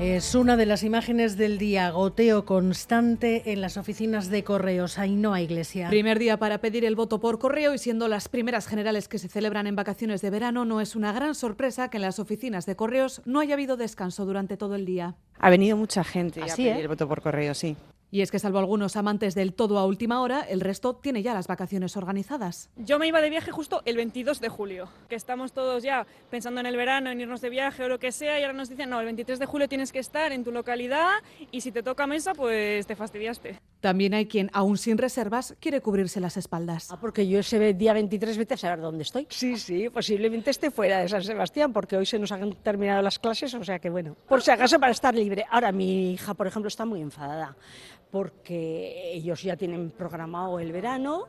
Es una de las imágenes del día, goteo constante en las oficinas de correos. Ainhoa Iglesia. Primer día para pedir el voto por correo y siendo las primeras generales que se celebran en vacaciones de verano, no es una gran sorpresa que en las oficinas de correos no haya habido descanso durante todo el día. Ha venido mucha gente Así, a pedir ¿eh? el voto por correo, sí. Y es que salvo algunos amantes del todo a última hora, el resto tiene ya las vacaciones organizadas. Yo me iba de viaje justo el 22 de julio, que estamos todos ya pensando en el verano, en irnos de viaje o lo que sea, y ahora nos dicen, no, el 23 de julio tienes que estar en tu localidad y si te toca mesa, pues te fastidiaste. También hay quien, aún sin reservas, quiere cubrirse las espaldas. Ah, porque yo ese día 23 vete a saber dónde estoy. Sí, sí, posiblemente esté fuera de San Sebastián, porque hoy se nos han terminado las clases, o sea que bueno, por si acaso para estar libre. Ahora, mi hija, por ejemplo, está muy enfadada, porque ellos ya tienen programado el verano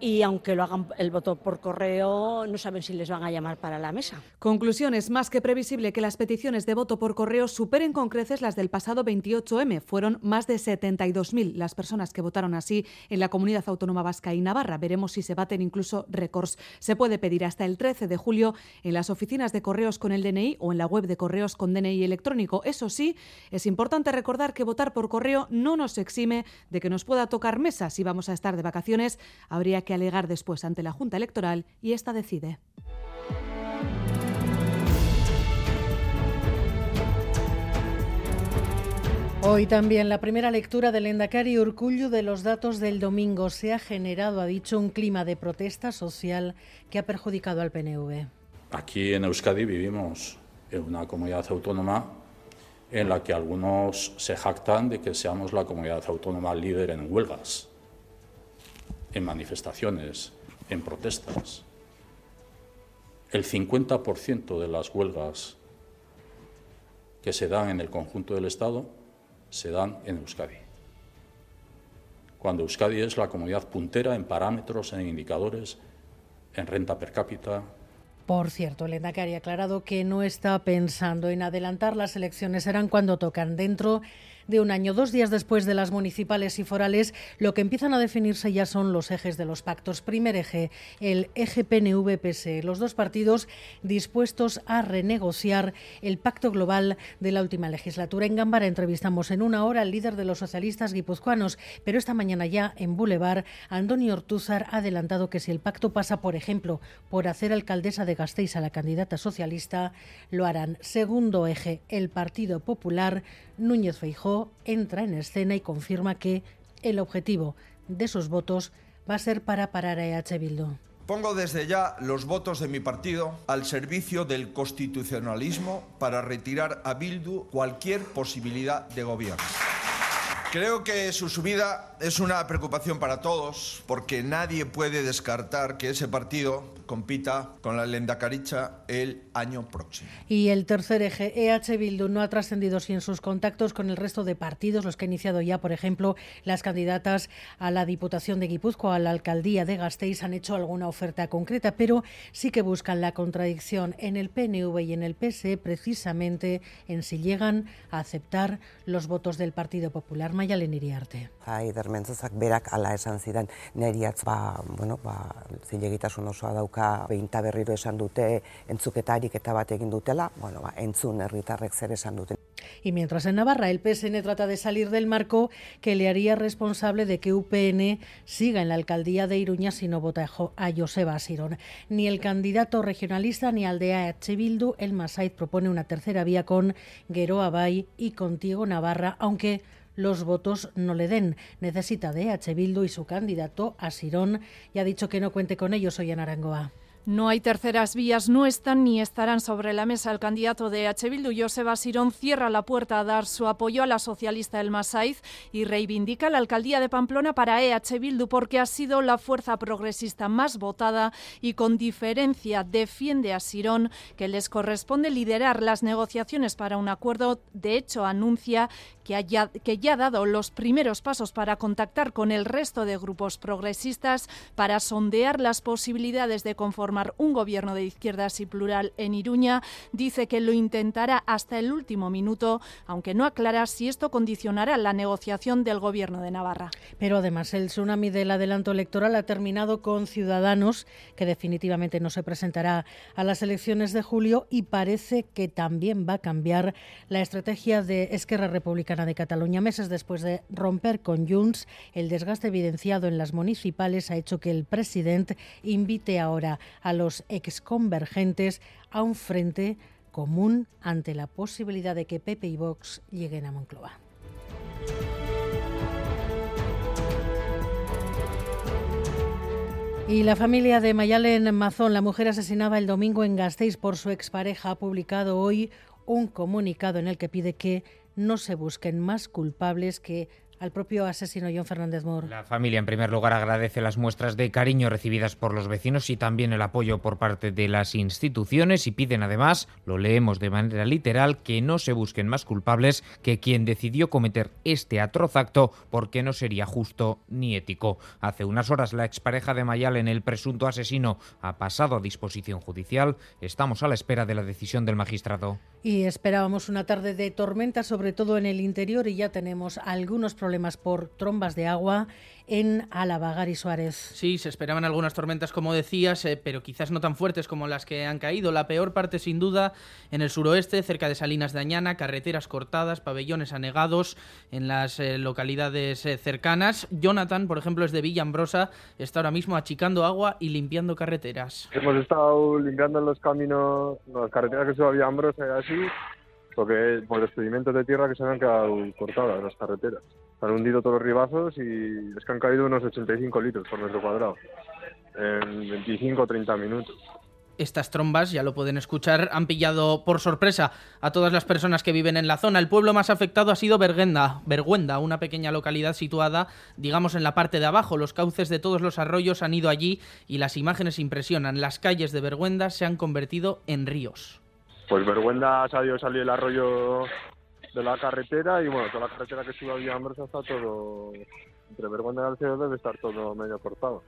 y aunque lo hagan el voto por correo, no saben si les van a llamar para la mesa. Conclusión, es más que previsible que las peticiones de voto por correo superen con creces las del pasado 28M. Fueron más de 72.000 las personas que votaron así en la comunidad autónoma vasca y Navarra. Veremos si se baten incluso récords. Se puede pedir hasta el 13 de julio en las oficinas de correos con el DNI o en la web de correos con DNI electrónico. Eso sí, es importante recordar que votar por correo no nos exime de que nos pueda tocar mesa. Si vamos a estar de vacaciones, habría que alegar después ante la Junta Electoral y esta decide. Hoy también la primera lectura del Endacari Urcullu de los datos del domingo. Se ha generado, ha dicho, un clima de protesta social que ha perjudicado al PNV. Aquí en Euskadi vivimos en una comunidad autónoma en la que algunos se jactan de que seamos la comunidad autónoma líder en huelgas, en manifestaciones, en protestas. El 50% de las huelgas que se dan en el conjunto del Estado se dan en Euskadi. Cuando Euskadi es la comunidad puntera en parámetros, en indicadores, en renta per cápita, Por cierto, el Endacari ha aclarado que no está pensando en adelantar las elecciones, serán cuando tocan dentro de un año. Dos días después de las municipales y forales, lo que empiezan a definirse ya son los ejes de los pactos. Primer eje, el eje PNV-PSE. Los dos partidos dispuestos a renegociar el pacto global de la última legislatura. En Gambara entrevistamos en una hora al líder de los socialistas guipuzcoanos, pero esta mañana ya en Boulevard, Antonio Ortúzar ha adelantado que si el pacto pasa, por ejemplo, por hacer alcaldesa de Gasteiz a la candidata socialista, lo harán. Segundo eje, el Partido Popular. Núñez Entra en escena y confirma que el objetivo de sus votos va a ser para parar a EH Bildu. Pongo desde ya los votos de mi partido al servicio del constitucionalismo para retirar a Bildu cualquier posibilidad de gobierno. Creo que su subida es una preocupación para todos porque nadie puede descartar que ese partido compita con la Lendakaricha el año próximo. Y el tercer eje, EH Bildu, no ha trascendido sin sus contactos con el resto de partidos, los que ha iniciado ya, por ejemplo, las candidatas a la Diputación de Guipúzcoa, a la Alcaldía de Gasteiz, han hecho alguna oferta concreta, pero sí que buscan la contradicción en el PNV y en el PSE, precisamente en si llegan a aceptar los votos del Partido Popular. Mayalen Iriarte. Jai dermentzazak berak ala esan zidan neriatz ba, bueno, ba, zilegitasun osoa dauka beinta berriro esan dute entzuketarik eta bat egin dutela, bueno, ba, entzun herritarrek zer esan duten. Y mientras en Navarra el PSN trata de salir del marco que le haría responsable de que UPN siga en la alcaldía de Iruña si no vota a Joseba Sirón. Ni el candidato regionalista ni al de AH Bildu, el Masaiz propone una tercera vía con Gueroa Bay y contigo Navarra, aunque los votos no le den. Necesita de EH Bildu y su candidato, Asirón, y ha dicho que no cuente con ellos hoy en Arangoa. No hay terceras vías, no están ni estarán sobre la mesa. El candidato de H. Bildu, Joseba Sirón, cierra la puerta a dar su apoyo a la socialista El Masaiz y reivindica la alcaldía de Pamplona para EH Bildu porque ha sido la fuerza progresista más votada y con diferencia defiende a Sirón que les corresponde liderar las negociaciones para un acuerdo. De hecho, anuncia que, haya, que ya ha dado los primeros pasos para contactar con el resto de grupos progresistas para sondear las posibilidades de conformar un gobierno de izquierdas y plural en Iruña, dice que lo intentará hasta el último minuto, aunque no aclara si esto condicionará la negociación del gobierno de Navarra. Pero además el tsunami del adelanto electoral ha terminado con Ciudadanos, que definitivamente no se presentará a las elecciones de julio y parece que también va a cambiar la estrategia de Esquerra Republicana de Cataluña. Meses después de romper con Junts, el desgaste evidenciado en las municipales ha hecho que el presidente invite ahora a los exconvergentes a un frente común ante la posibilidad de que Pepe y Vox lleguen a Moncloa. Y la familia de Mayalen Mazón, la mujer asesinada el domingo en Gasteiz por su expareja, ha publicado hoy un comunicado en el que pide que no se busquen más culpables que al propio asesino John Fernández Mor. La familia, en primer lugar, agradece las muestras de cariño recibidas por los vecinos y también el apoyo por parte de las instituciones y piden además, lo leemos de manera literal, que no se busquen más culpables que quien decidió cometer este atroz acto porque no sería justo ni ético. Hace unas horas la expareja de Mayalen, el presunto asesino, ha pasado a disposición judicial. Estamos a la espera de la decisión del magistrado. Y esperábamos una tarde de tormenta, sobre todo en el interior, y ya tenemos algunos problemas por trombas de agua en Álava, y Suárez. Sí, se esperaban algunas tormentas, como decías, eh, pero quizás no tan fuertes como las que han caído. La peor parte, sin duda, en el suroeste, cerca de Salinas de Añana, carreteras cortadas, pabellones anegados en las eh, localidades eh, cercanas. Jonathan, por ejemplo, es de Villa Ambrosa, está ahora mismo achicando agua y limpiando carreteras. Hemos estado limpiando los caminos, las carreteras que suben a Villa Ambrosa y así, porque por los sedimentos de tierra que se han quedado cortadas las carreteras. Han hundido todos los ribazos y es que han caído unos 85 litros por metro cuadrado en 25 o 30 minutos. Estas trombas, ya lo pueden escuchar, han pillado por sorpresa a todas las personas que viven en la zona. El pueblo más afectado ha sido Berguenda, Berguenda, una pequeña localidad situada, digamos, en la parte de abajo. Los cauces de todos los arroyos han ido allí y las imágenes impresionan. Las calles de Berguenda se han convertido en ríos. Pues Berguenda ha salido salir el arroyo de la carretera y bueno, toda la carretera que sube a Villambrosa está todo, entre Berguenda y Alceo debe estar todo medio cortado.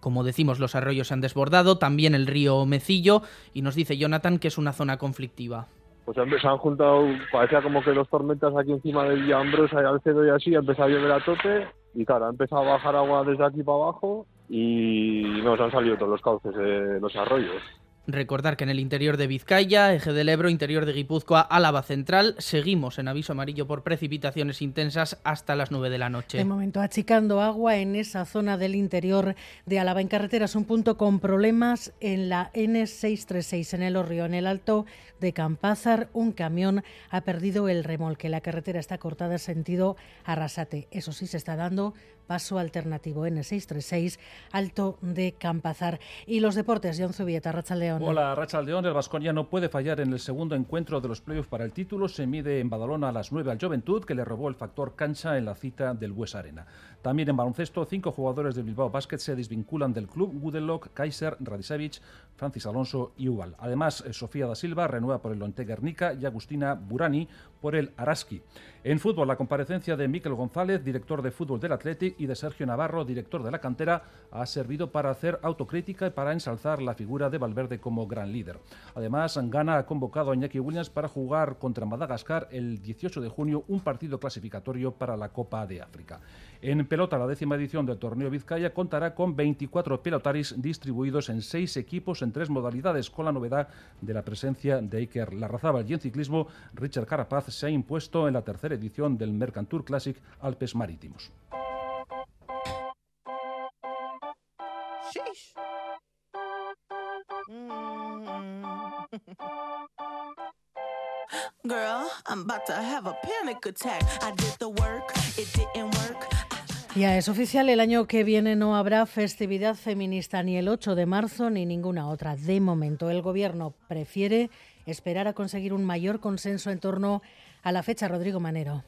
Como decimos, los arroyos se han desbordado, también el río Mecillo, y nos dice Jonathan que es una zona conflictiva. Pues se han juntado, parecía como que dos tormentas aquí encima de Villambrosa y Alcedo y así, ha empezado a llover a tope, y claro, ha empezado a bajar agua desde aquí para abajo, y nos han salido todos los cauces de los arroyos. Recordar que en el interior de Vizcaya, eje del Ebro, interior de Guipúzcoa, Álava Central, seguimos en aviso amarillo por precipitaciones intensas hasta las 9 de la noche. De momento, achicando agua en esa zona del interior de Álava. En carreteras, un punto con problemas en la N636, en el Orrio, en el Alto de Campázar. Un camión ha perdido el remolque. La carretera está cortada en sentido Arrasate. Eso sí, se está dando paso alternativo N636, Alto de Campazar. Y los deportes, John Zubieta, León. Hola, León. El Vasconia no puede fallar en el segundo encuentro de los playoffs para el título. Se mide en Badalona a las 9 al Juventud, que le robó el factor cancha en la cita del Hues Arena. También en baloncesto, cinco jugadores del Bilbao Basket se desvinculan del club. Gudelok, Kaiser, Radisevich, Francis Alonso y Ubal. Además, eh, Sofía da Silva renueva por el Lonte Guernica y Agustina Burani por el Araski. En fútbol, la comparecencia de Miquel González, director de fútbol del Athletic, y de Sergio Navarro, director de la cantera, ha servido para hacer autocrítica y para ensalzar la figura de Valverde como gran líder. Además, Ghana ha convocado a Iñaki Williams para jugar contra Madagascar el 18 de junio un partido clasificatorio para la Copa de África. En pelota, la décima edición del torneo Vizcaya contará con 24 pelotaris distribuidos en seis equipos en tres modalidades, con la novedad de la presencia de Iker Larrazábal. Y en ciclismo, Richard Carapaz se ha impuesto en la tercera edición del Mercantour Classic Alpes Marítimos. Ya es oficial, el año que viene no habrá festividad feminista ni el 8 de marzo ni ninguna otra. De momento, el Gobierno prefiere esperar a conseguir un mayor consenso en torno a la fecha. Rodrigo Manero.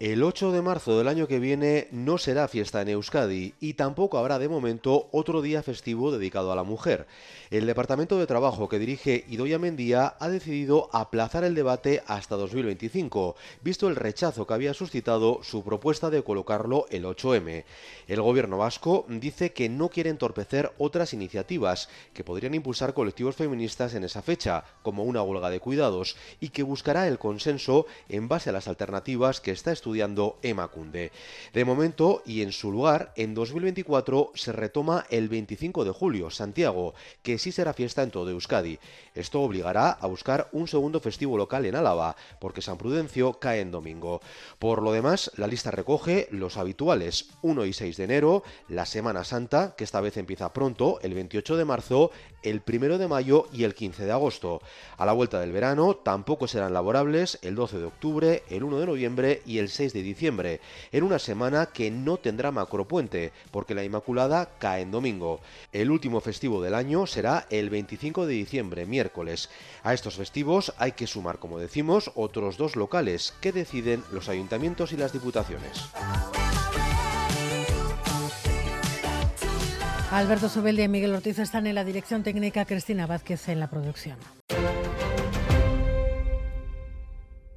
El 8 de marzo del año que viene no será fiesta en Euskadi y tampoco habrá de momento otro día festivo dedicado a la mujer. El Departamento de Trabajo que dirige Idoia Mendía ha decidido aplazar el debate hasta 2025, visto el rechazo que había suscitado su propuesta de colocarlo el 8M. El gobierno vasco dice que no quiere entorpecer otras iniciativas que podrían impulsar colectivos feministas en esa fecha, como una huelga de cuidados, y que buscará el consenso en base a las alternativas que está estudiando estudiando Emacunde. De momento, y en su lugar, en 2024 se retoma el 25 de julio, Santiago, que sí será fiesta en todo Euskadi. Esto obligará a buscar un segundo festivo local en Álava, porque San Prudencio cae en domingo. Por lo demás, la lista recoge los habituales 1 y 6 de enero, la Semana Santa, que esta vez empieza pronto, el 28 de marzo, el 1 de mayo y el 15 de agosto. A la vuelta del verano tampoco serán laborables el 12 de octubre, el 1 de noviembre y el 6 de diciembre, en una semana que no tendrá macropuente, porque la Inmaculada cae en domingo. El último festivo del año será el 25 de diciembre, miércoles. A estos festivos hay que sumar, como decimos, otros dos locales que deciden los ayuntamientos y las diputaciones. Alberto Sobeldi y Miguel Ortiz están en la dirección técnica, Cristina Vázquez en la producción.